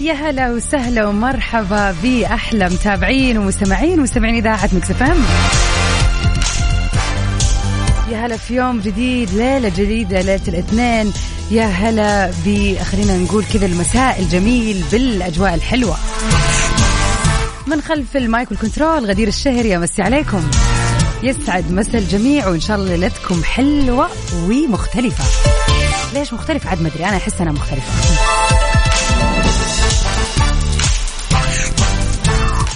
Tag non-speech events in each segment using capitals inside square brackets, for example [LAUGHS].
يا هلا وسهلا ومرحبا بأحلى متابعين ومستمعين ومستمعين إذاعة Mix FM. يا هلا في يوم جديد ليلة جديدة ليلة الاثنين. يا هلا خلينا نقول كذا المساء الجميل بالأجواء الحلوة. من خلف ال mic وال control غدير الشهري أمسي عليكم. يسعد مسا الجميع وإن شاء الله ليلتكم حلوة ومختلفة. ليش مختلفة؟ عاد ما أدري أنا أحس أنا مختلفة.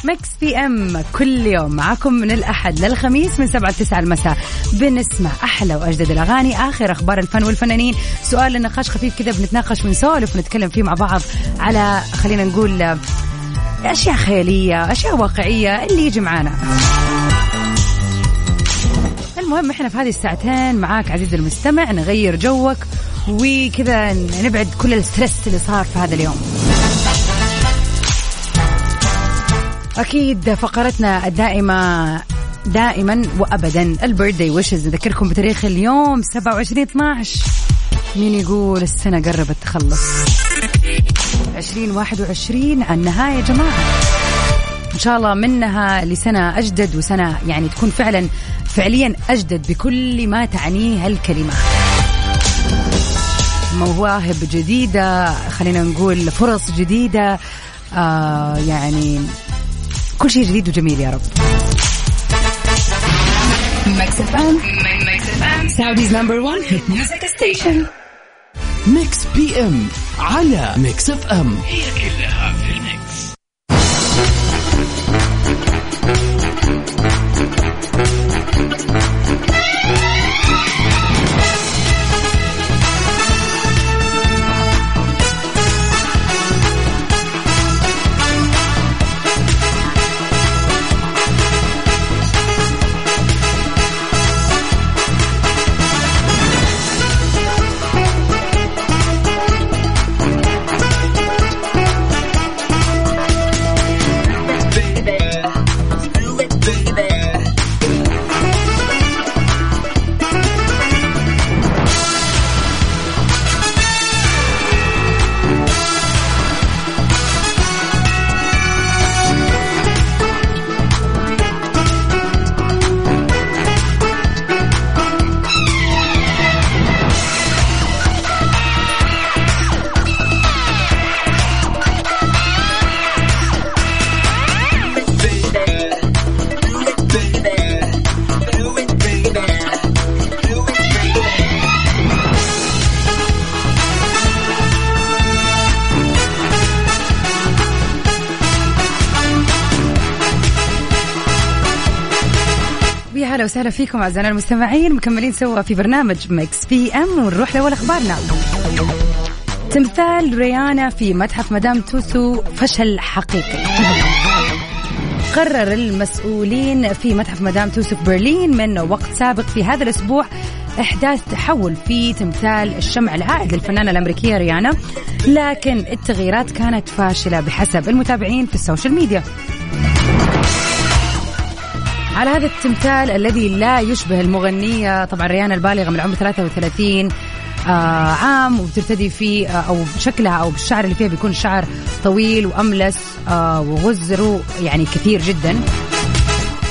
Mix PM كل يوم معكم من الأحد للخميس من سبعة لتسعة المساء. بنسمع أحلى وأجدد الأغاني آخر أخبار الفن والفنانين. سؤال لنقاش خفيف كذا بنتناقش ونسولف ونتكلم فيه مع بعض على خلينا نقول أشياء خيالية أشياء واقعية اللي يجي معانا. المهم إحنا في هذه الساعتين معاك عزيزي المستمع نغير جوك وكذا نبعد كل الستريس اللي صار في هذا اليوم. أكيد فقرتنا الدائمة دائما وأبدا. البيرثدي ويشز نذكركم بتاريخ اليوم 27 12 مين يقول السنة قربت تخلص؟ 2021 على النهاية يا جماعة. إن شاء الله منها لسنة أجدد وسنة يعني تكون فعلا فعليا أجدد بكل ما تعنيه الكلمة. مواهب جديدة خلينا نقول فرص جديدة آه يعني كل شيء جديد وجميل يا رب. Mix FM Saudi's number 1 hit music station Mix PM على ميكس اف ام هي كلها وسهلا فيكم أعزائنا المستمعين مكملين سوا في برنامج Mix PM ونروح لأول أخبارنا. تمثال ريانا في متحف مدام توسو فشل حقيقي. قرر المسؤولين في متحف مدام توسو برلين من وقت سابق في هذا الأسبوع إحداث تحول في تمثال الشمع العائد للفنانة الأمريكية ريانا. لكن التغييرات كانت فاشلة بحسب المتابعين في ال social media. على هذا التمثال الذي لا يشبه المغنية طبعا ريانا البالغة من العمر 33 آه عام وبترتدي فيه آه أو بشكلها أو بالشعر اللي فيها بيكون شعر طويل وأملس آه وغزره يعني كثير جدا.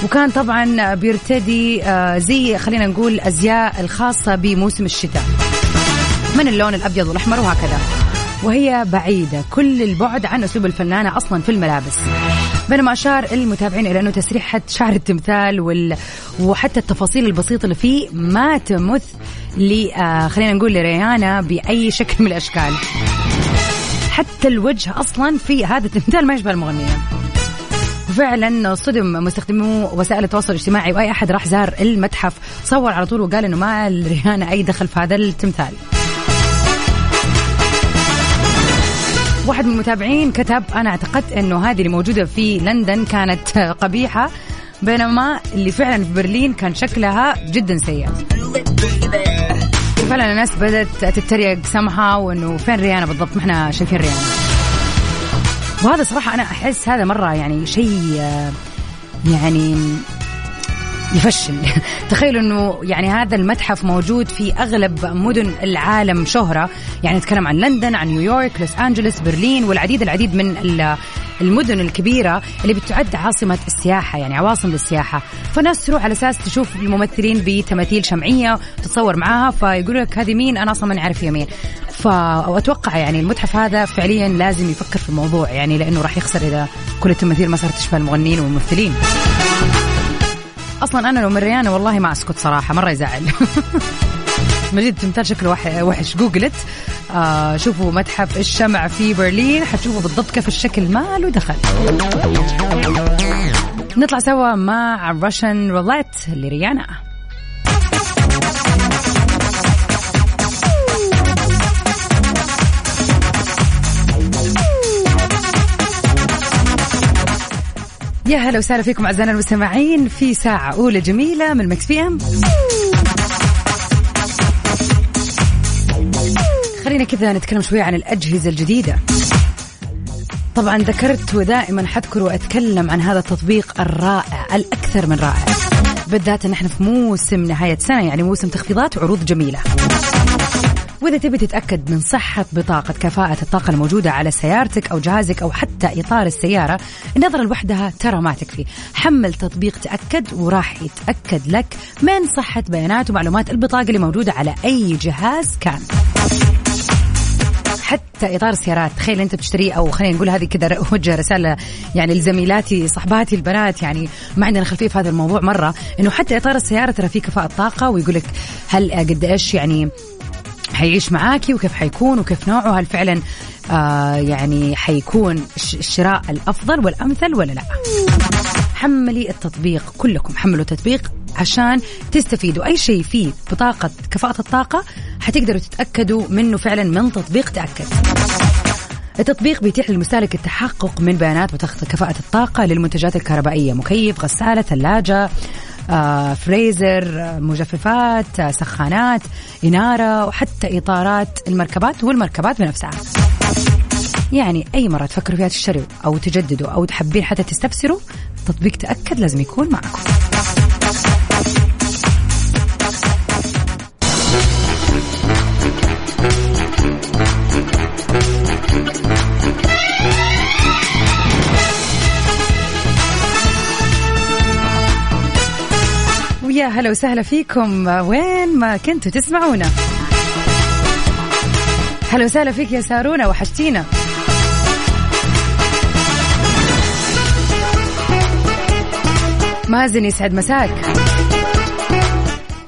وكان طبعا بيرتدي آه زي خلينا نقول الأزياء الخاصة بموسم الشتاء. من اللون الأبيض والأحمر؟ وهكذا. وهي بعيدة. كل البعد عن أسلوب الفنانة أصلا في الملابس. بينما أشار المتابعين إلى أنه تسريحة شعر التمثال وال... وحتى التفاصيل البسيطة اللي فيه ما تمث ل آه خلينا نقول لريانا بأي شكل من الأشكال. حتى الوجه أصلا في هذا التمثال ما يشبه المغنية. فعلا صدم مستخدمو وسائل التواصل الاجتماعي وأي أحد راح زار المتحف. صور على طول وقال إنه ما ريانا أي دخل في هذا التمثال. واحد من المتابعين كتب أنا اعتقدت إنه هذه اللي موجودة في لندن كانت قبيحة بينما اللي فعلا في برلين كان شكلها جدا سيء. فعلا الناس بدأت تتريق سمحة وإنه فين ريانا بالضبط؟ ما إحنا شايفين ريانا وهذا صراحة أنا أحس هذا مرة يعني شيء يعني يفشل. [LAUGHS] تخيلوا إنه يعني هذا المتحف موجود في أغلب مدن العالم شهرة. يعني نتكلم عن لندن عن نيويورك لوس أنجلوس برلين والعديد العديد من المدن الكبيرة اللي بتعد عاصمة السياحة يعني عواصم للسياحة. فناس تروح على أساس تشوف الممثلين بتماثيل شمعية تتصور معاها فيقول لك هذه مين؟ أنا أصلا ما نعرف هي مين. فأتوقع يعني المتحف هذا فعليا لازم يفكر في الموضوع يعني لأنه راح يخسر إذا كل التماثيل ما صارت تشبه المغنيين والممثلين. أصلا أنا لو من ريانه والله ما أسكت صراحة مرة يزعل. [LAUGHS] من جد تمثال شكله وحش. جوجلت. آه شوفوا متحف الشمع في برلين. حتشوفوا بالضبط كيف الشكل ما له دخل. نطلع سوا مع Russian Roulette لريانا. يا هلا وسهلا فيكم أعزائنا المستمعين في ساعة أولى جميلة من Mix PM خلينا كذا نتكلم شوي عن الأجهزة الجديدة. طبعا ذكرت ودائما حذكر وأتكلم عن هذا التطبيق الرائع الأكثر من رائع. بالذات إن إحنا في موسم نهاية سنة يعني موسم تخفيضات وعروض جميلة. وإذا تبي تتأكد من صحة بطاقة كفاءة الطاقة الموجودة على سيارتك أو جهازك أو حتى إطار السيارة النظرة لوحدها ترى ما تكفي. حمل تطبيق تأكد وراح يتأكد لك من صحة بيانات ومعلومات البطاقة اللي موجودة على أي جهاز كان. حتى إطار السيارات تخيل أنت بتشتريه أو خلينا نقول هذه كذا اوجه رسالة يعني لزميلاتي صحباتي البنات يعني ما عندنا خلفية في هذا الموضوع مرة إنه حتى إطار السيارة ترى فيه كفاءة طاقه ويقول لك هل قد إيش يعني حيعيش معاكي وكيف حيكون وكيف نوعه؟ هل فعلا آه يعني حيكون الشراء الأفضل والأمثل ولا لا؟ حملي التطبيق كلكم حملوا التطبيق عشان تستفيدوا. أي شيء فيه بطاقة كفاءة الطاقة حتقدروا تتأكدوا منه فعلا من تطبيق تأكد. التطبيق بيتيح للمستهلك التحقق من بيانات بطاقة كفاءة الطاقة للمنتجات الكهربائية مكيف غسالة ثلاجة فريزر آه، مجففات آه، سخانات إنارة وحتى إطارات المركبات والمركبات بنفسها. يعني أي مرة تفكروا فيها تشتروا أو تجددوا أو تحبين حتى تستفسروا تطبيق تأكد لازم يكون معكم. هلا وسهلا فيكم. وين ما كنتوا تسمعونا. هلا وسهلا فيك يا سارونا وحشتينا. مازن يسعد مساك.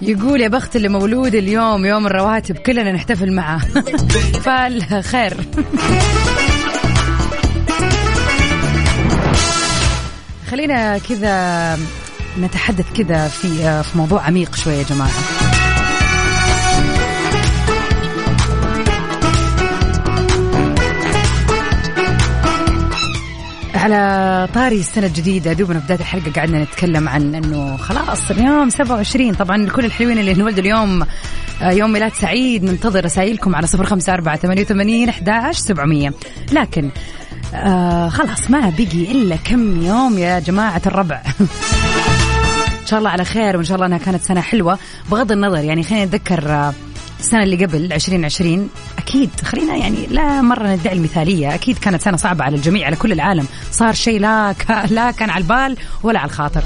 يقول يا بخت اللي مولود اليوم يوم الرواتب كلنا نحتفل معه. [LAUGHS] فالخير خلينا كذا نتحدث كذا في في موضوع عميق شوية يا جماعة. على طاري السنة الجديدة دوبنا بداية الحلقة قعدنا نتكلم عن إنه خلاص اليوم 27 طبعا كل الحلوين اللي انولدوا اليوم آه، يوم ميلاد سعيد ننتظر رسائلكم على صفر خمسة أربعة ثمانية وثمانين أحداش سبعمية. لكن آه خلاص ما بقي إلا كم يوم يا جماعة الربع. [LAUGHS] إن شاء الله على خير وإن شاء الله إنها كانت سنة حلوة بغض النظر يعني خلينا نتذكر آه، السنة اللي قبل 2020 أكيد خلينا يعني لا مرة ندعي المثالية أكيد كانت سنة صعبة على الجميع على كل العالم صار شيء لا لا كان على البال ولا على الخاطر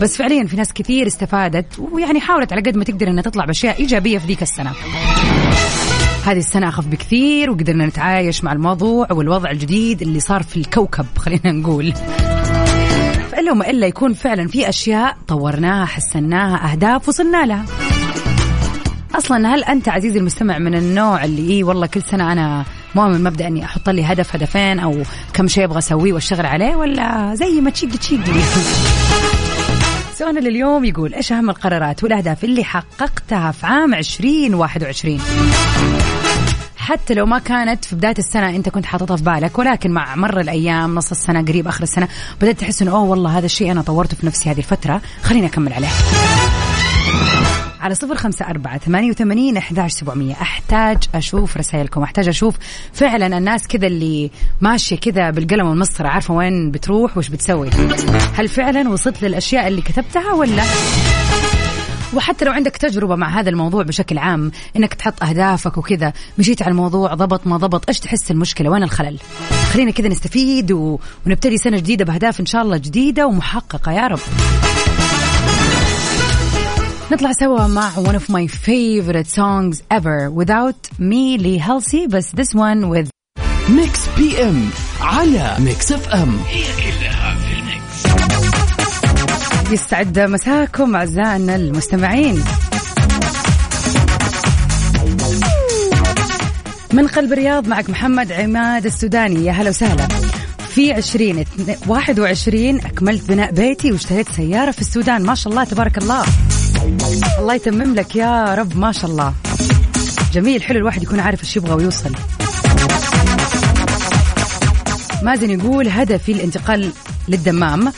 بس فعليا في ناس كثير استفادت ويعني حاولت على قد ما تقدر إنها تطلع بأشياء إيجابية في ذيك السنة. هذه السنة أخف بكثير وقدرنا نتعايش مع الموضوع والوضع الجديد اللي صار في الكوكب خلينا نقول. فإلا وما إلا يكون فعلا في أشياء طورناها حسناها أهداف وصلنا لها. أصلا هل أنت عزيزي المستمع من النوع اللي إيه والله كل سنة أنا مؤمن مبدأ إني أحط لي هدف هدفين أو كم شيء أبغى أسويه وأشتغل عليه ولا زي ما تشيق تشيق سؤالنا لليوم يقول إيش أهم القرارات والأهداف اللي حققتها في عام 2021 حتى لو ما كانت في بداية السنة أنت كنت حاططها في بالك ولكن مع مر الأيام نص السنة قريب آخر السنة بدأت تحس إنه أوه والله هذا الشيء أنا طورته في نفسي هذه الفترة خليني أكمل عليه. على صفر خمسة أربعة ثمانية وثمانين أحداش سبعمية. أحتاج أشوف رسائلكم أحتاج أشوف فعلا الناس كذا اللي ماشية كذا بالقلم والمسطرة عارفة وين بتروح وش بتسوي. هل فعلا وصلت للأشياء اللي كتبتها ولا؟ وحتى لو عندك تجربة مع هذا الموضوع بشكل عام إنك تحط أهدافك وكذا مشيت على الموضوع ضبط ما ضبط إيش تحس المشكلة؟ وين الخلل؟ خلينا كذا نستفيد و... ونبتدي سنة جديدة بأهداف إن شاء الله جديدة ومحققة يا رب. نطلع سوا مع one of my favorite songs ever without me لهالسي بس this one with Mix PM على Mix FM يستعد مساكم أعزائنا المستمعين. من قلب الرياض معك محمد عماد السوداني. يا هلا وسهلا. في عشرين واحد وعشرين أكملت بناء بيتي واشتريت سيارة في السودان. ما شاء الله تبارك الله. الله يتمم لك يا رب ما شاء الله. جميل حلو. الواحد يكون عارف إيش يبغى ويوصل. مازن يقول هدفي الانتقال للدمام.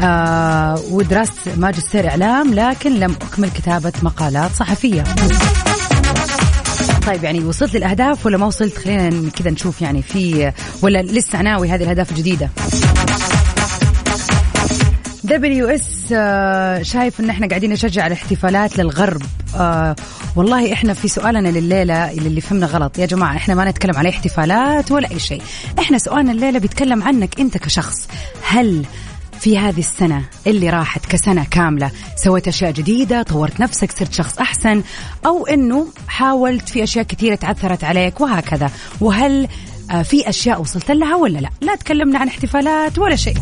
آه ودراسة ماجستير إعلام لكن لم أكمل كتابة مقالات صحفية. طيب يعني وصلت للأهداف ولا ما وصلت؟ خلينا كذا نشوف يعني في ولا لسه ناوي هذه الأهداف الجديدة؟ WS آه، شايف إن إحنا قاعدين نشجع الاحتفالات للغرب. آه والله إحنا في سؤالنا لليلة اللي فهمنا غلط. يا جماعة إحنا ما نتكلم على احتفالات ولا أي شيء. إحنا سؤالنا الليلة بيتكلم عنك أنت كشخص. هل في هذه السنة اللي راحت كسنة كاملة. سويت أشياء جديدة طورت نفسك صرت شخص أحسن أو أنه حاولت في أشياء كثيرة تعثرت عليك وهكذا. وهل آه، في أشياء وصلت لها ولا لا؟ لا تكلمنا عن احتفالات ولا شيء.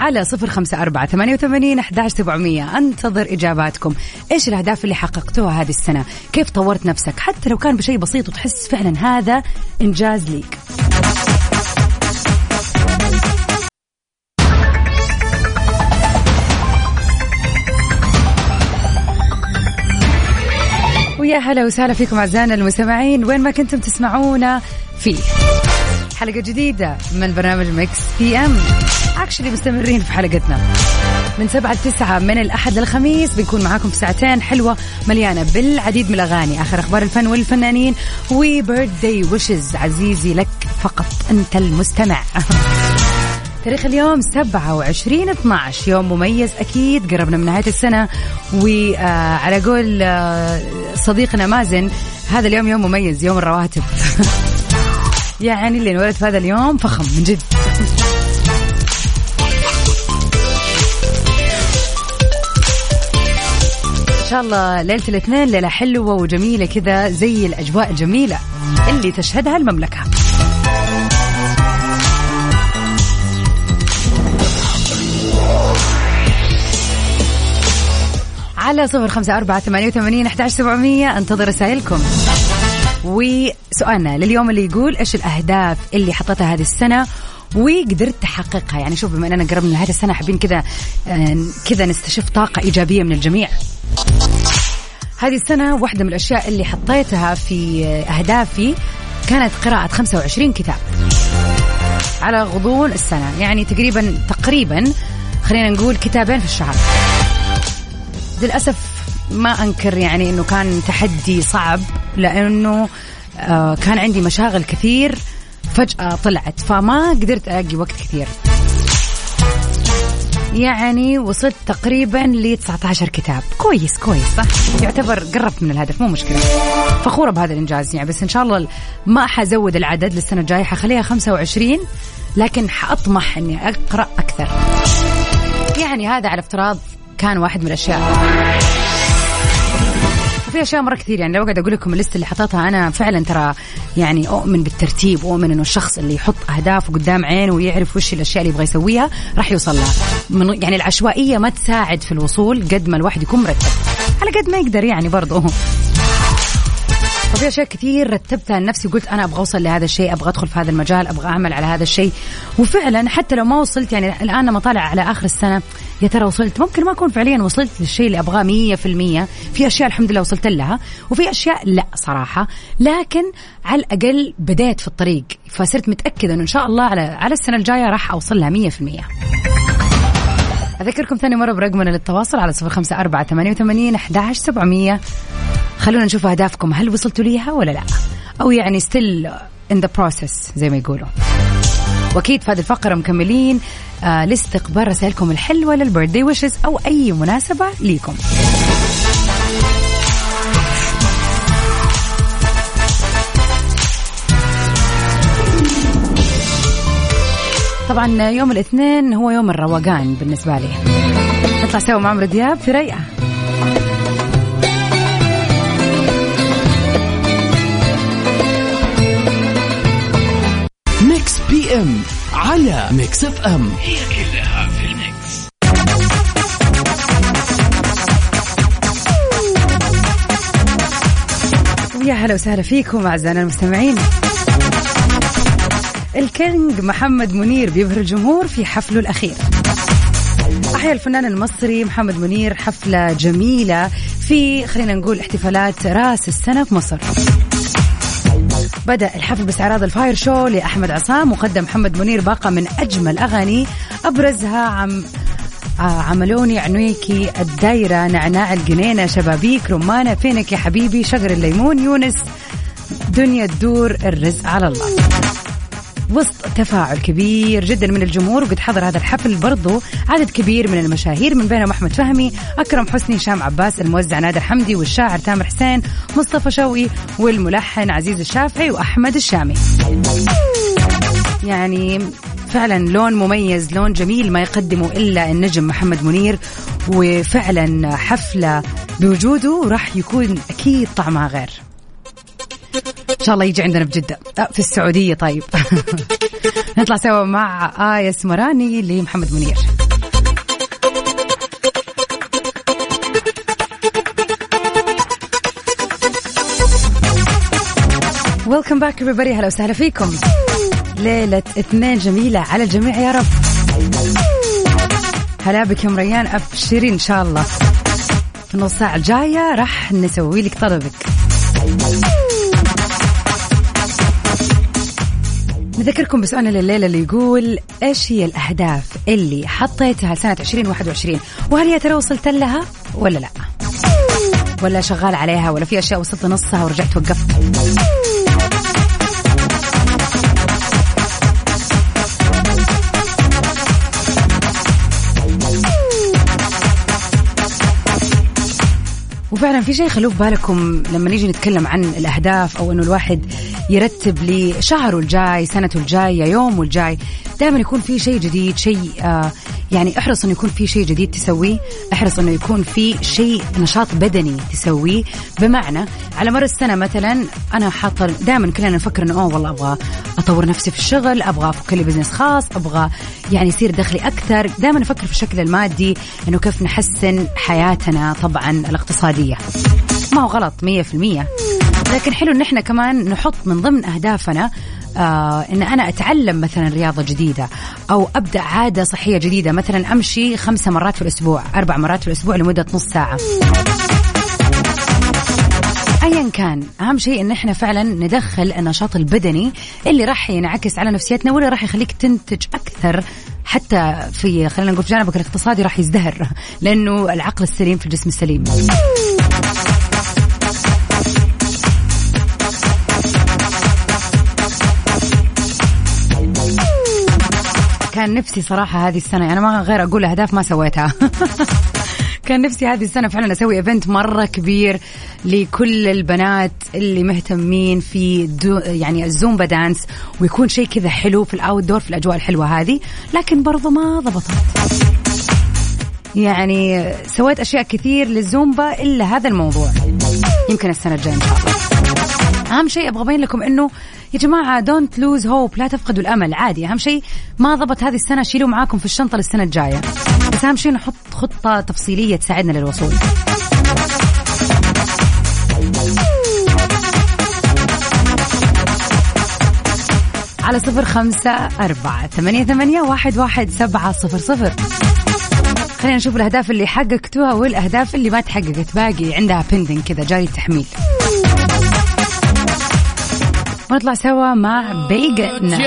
على صفر خمسة أربعة ثمانية وثمانين أحداش سبعمية. أنتظر إجاباتكم. إيش الأهداف اللي حققتوها هذه السنة؟ كيف طورت نفسك؟ حتى لو كان بشيء بسيط وتحس فعلا هذا إنجاز ليك. ويا هلا وسهلا فيكم أعزائنا المستمعين وين ما كنتم تسمعونا في حلقة جديدة من برنامج Mix PM. actually مستمرين في حلقتنا. من سبعة لتسعة من الأحد للخميس بنكون معاكم في ساعتين حلوة مليانة بالعديد من الأغاني. آخر أخبار الفن والفنانين. وبيرث داي ويشز عزيزي لك فقط أنت المستمع. [LAUGHS] تاريخ اليوم 27 12 يوم مميز أكيد قربنا من نهاية السنة. وعلى قول آه، صديقنا مازن هذا اليوم يوم مميز يوم الرواتب. [LAUGHS] يعني اللي انولد في هذا اليوم فخم من جد. إن شاء الله ليلة الاثنين ليلة حلوة وجميلة كذا زي الأجواء الجميلة اللي تشهدها المملكة. على صفر خمسة أربعة ثمانية وثمانين أحداش سبعمية. أنتظر رسائلكم. وسؤالنا لليوم اللي يقول إيش الأهداف اللي حطيتها هذه السنة وقدرت تحققها؟ يعني شوف بما إننا قربنا نهايه السنة حابين كذا آه، كذا نستشف طاقة إيجابية من الجميع. هذه السنة واحدة من الأشياء اللي حطيتها في أهدافي كانت قراءة 25 كتاب على غضون السنة. يعني تقريبا تقريبا خلينا نقول كتابين في الشهر. للأسف ما أنكر يعني أنه كان تحدي صعب لأنه آه كان عندي مشاغل كثير فجأة طلعت فما قدرت ألاقي وقت كثير. يعني وصلت تقريبا ل 19 كتاب. كويس كويس صح؟ يعتبر قربت من الهدف مو مشكلة. فخورة بهذا الإنجاز يعني بس إن شاء الله ما حزود العدد للسنة الجاية حخليها 25 لكن حأطمح إني أقرأ أكثر. يعني هذا على افتراض كان واحد من الأشياء. في أشياء مرة كثير يعني لو قاعد أقول لكم الليست اللي حطيتها أنا فعلا ترى يعني أؤمن بالترتيب وأؤمن إنه الشخص اللي يحط اهدافه قدام عينه ويعرف وش الأشياء اللي يبغى يسويها راح يوصل لها. من يعني العشوائية ما تساعد في الوصول قد ما الواحد يكون مرتب. على قد ما يقدر يعني برضه. ففي أشياء كثير رتبتها لنفسي وقلت أنا أبغى أوصل لهذا الشيء أبغى أدخل في هذا المجال أبغى أعمل على هذا الشيء. وفعلا حتى لو ما وصلت يعني الآن لما طالع على آخر السنة يا ترى وصلت؟ ممكن ما أكون فعليا وصلت للشيء اللي أبغاه مية في المية. في أشياء الحمد لله وصلت لها وفي أشياء لا صراحة. لكن على الأقل بديت في الطريق فصرت متأكدة إنه إن شاء الله على على السنة الجاية راح أوصل لها مية في المية. أذكركم ثاني مرة برقمنا للتواصل على صفر خمسة أربعة ثمانية وثمانين أحداش سبعمية. خلونا نشوف أهدافكم. هل وصلتوا ليها ولا لا؟ أو يعني still in the process زي ما يقولوا. وأكيد في هذه الفقرة مكملين. آه لاستقبال رسائلكم الحلوة للبيرثدي ويشز أو أي مناسبة ليكم. طبعا يوم الاثنين هو يوم الروقان بالنسبة لي. نطلع سوا مع عمرو دياب في ريئه Mix PM. على Mix FM. هي كلها في ال mix. ويا هلا وسهلا فيكم أعزائنا المستمعين. الكينج محمد منير بيبهر الجمهور في حفله الأخير. أحيا الفنان المصري محمد منير حفلة جميلة في خلينا نقول احتفالات راس السنة في مصر. بدأ الحفل باستعراض ال fire show لأحمد عصام وقدم محمد منير باقة من أجمل أغاني أبرزها عم آه، عملوني عنيكي الدايرة نعناع الجنينة شبابيك رمانة فينك يا حبيبي شجر الليمون يونس دنيا تدور الرزق على الله. وسط تفاعل كبير جدا من الجمهور وقد حضر هذا الحفل برضو عدد كبير من المشاهير من بينهم أحمد فهمي أكرم حسني هشام عباس الموزع نادر حمدي والشاعر تامر حسين مصطفى شوقي والملحن عزيز الشافعي وأحمد الشامي. يعني فعلا لون مميز لون جميل ما يقدمه إلا النجم محمد منير وفعلا حفلة بوجوده راح يكون أكيد طعمها غير. إن شاء الله يجي عندنا بجده آه، في السعودية طيب. [LAUGHS] نطلع سوا مع آية اسمراني لمحمد منير. ويلكم باك everybody. هلا وسهلا فيكم. ليلة اثنين جميلة على الجميع يا رب. هلا بك يا مريان أبشري إن شاء الله. في النص ساعة الجاية راح نسوي لك طلبك. نذكركم بسؤالنا لليلة اللي يقول إيش هي الأهداف اللي حطيتها لسنة 2021 وهل يا ترى وصلت لها ولا لا؟ ولا شغال عليها ولا في أشياء وصلت لنصها ورجعت وقفت؟ وفعلا في شيء خلوه في بالكم لما نيجي نتكلم عن الأهداف أو إنه الواحد يرتب لشهره الجاي سنته الجايه يومه الجاي. دائما يكون في شيء جديد شيء آه يعني احرص إنه يكون في شيء جديد تسويه. احرص إنه يكون في شيء نشاط بدني تسويه. بمعنى على مر السنة مثلا أنا حاطة دائما كلنا نفكر إنه أوه والله أبغى أطور نفسي في الشغل أبغى أفك لي بزنس خاص أبغى يعني يصير دخلي أكثر. دائما نفكر في الشكل المادي إنه كيف نحسن حياتنا طبعا الاقتصادية. ما هو غلط 100% لكن حلو إن إحنا كمان نحط من ضمن أهدافنا آه إن أنا أتعلم مثلا رياضة جديدة أو أبدأ عادة صحية جديدة مثلا أمشي خمسة مرات في الأسبوع أربع مرات في الأسبوع لمدة نص ساعة. ايا كان أهم شيء إن إحنا فعلا ندخل النشاط البدني اللي راح ينعكس على نفسيتنا واللي راح يخليك تنتج أكثر حتى في خلينا نقول في جانبك الاقتصادي راح يزدهر لأنه العقل السليم في الجسم السليم. كان نفسي صراحة هذه السنة أنا ما غير أقول أهداف ما سويتها. [LAUGHS] كان نفسي هذه السنة فعلا أسوي event مرة كبير لكل البنات اللي مهتمين في do يعني ال Zumba dance ويكون شيء كذا حلو في ال outdoor في الأجواء الحلوة هذه لكن برضو ما ضبطت. يعني سويت أشياء كثير للزومبا إلا هذا الموضوع. يمكن السنة الجاية أهم شيء أبغى أبين لكم إنه يا جماعة don't lose hope لا تفقدوا الأمل عادي. أهم شيء ما ضبط هذه السنة شيلوا معاكم في الشنطة للسنة الجاية. بس أهم شيء نحط خطة تفصيلية تساعدنا للوصول. على صفر خمسة أربعة ثمانية, ثمانية واحد, واحد سبعة صفر صفر. خلينا نشوف الأهداف اللي حققتوها والأهداف اللي ما تحققت باقي عندها بندنج كذا جاي تحميل ونطلع سوا مع بيجن.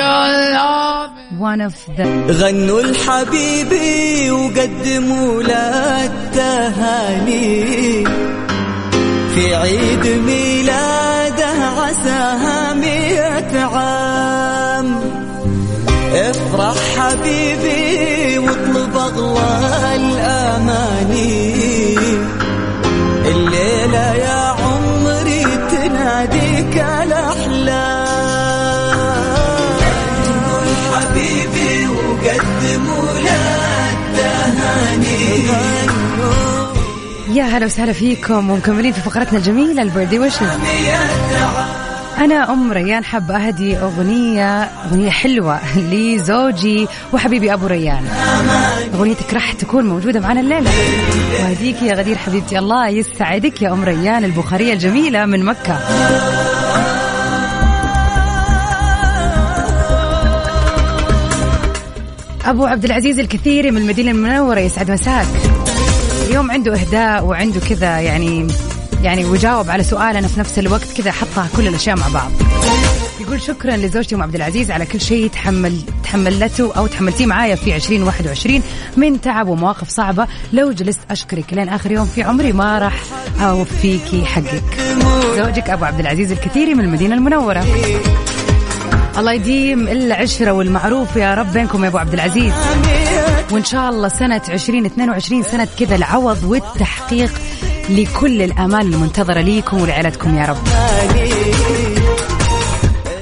one of the غنوا الحبيبي وقدموا له التهاني في عيد ميلاده عساها مئة عام. افرح حبيبي واطلب اغلى الأماني. الليلة يا يا هلا وسهلا فيكم ومكملين في فقرتنا الجميلة البردي وشز أنا أم ريان حابة أهدي أغنية أغنية حلوة [LAUGHS] لزوجي وحبيبي أبو ريان. أغنيتك راح تكون موجودة معنا الليلة. وهديك يا غدير حبيبتي الله يسعدك يا أم ريان البخارية الجميلة من مكة. أبو عبد العزيز الكثيري من المدينة المنورة يسعد مساك. اليوم عنده إهداء وعنده كذا يعني يعني وجاوب على سؤالنا في نفس الوقت كذا حطها كل الأشياء مع بعض. يقول شكرا لزوجتي أم عبد العزيز على كل شيء تحمل تحملته أو تحملتيه معايا في 2021 من تعب ومواقف صعبة. لو جلست أشكرك لين آخر يوم في عمري ما راح اوفيكي حقك. زوجك أبو عبد العزيز الكثيري من المدينة المنورة. الله يديم العشرة والمعروف يا رب بينكم يا أبو عبد العزيز. وإن شاء الله سنة 2022 سنة كذا العوض والتحقيق لكل الأمال المنتظرة ليكم ولعائلتكم يا رب.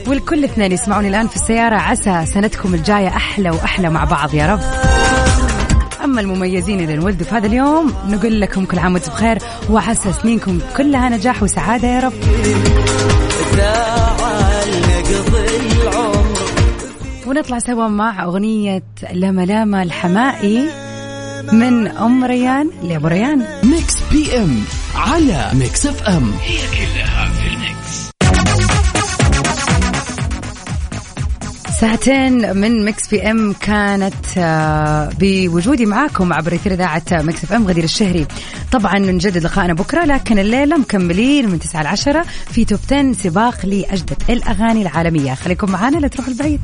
والكل اثنين يسمعوني الآن في السيارة عسى سنتكم الجاية أحلى وأحلى مع بعض يا رب. أما المميزين اللي انولدوا في هذا اليوم نقول لكم كل عام وأنتم بخير وعسى سنينكم كلها نجاح وسعادة يا رب. ونطلع سوا مع أغنية لما لاما الحمائي من أم ريان لأبو ريان. Mix PM على Mix FM. ساعتين من Mix PM كانت آه، بوجودي معاكم عبر أثير إذاعة Mix FM غدير الشهري. طبعا نجدد لقائنا بكرة لكن الليلة مكملين من 9 ل 10 في top 10 سباق لأجدد الأغاني العالمية. خليكم معنا لا تروحوا البعيد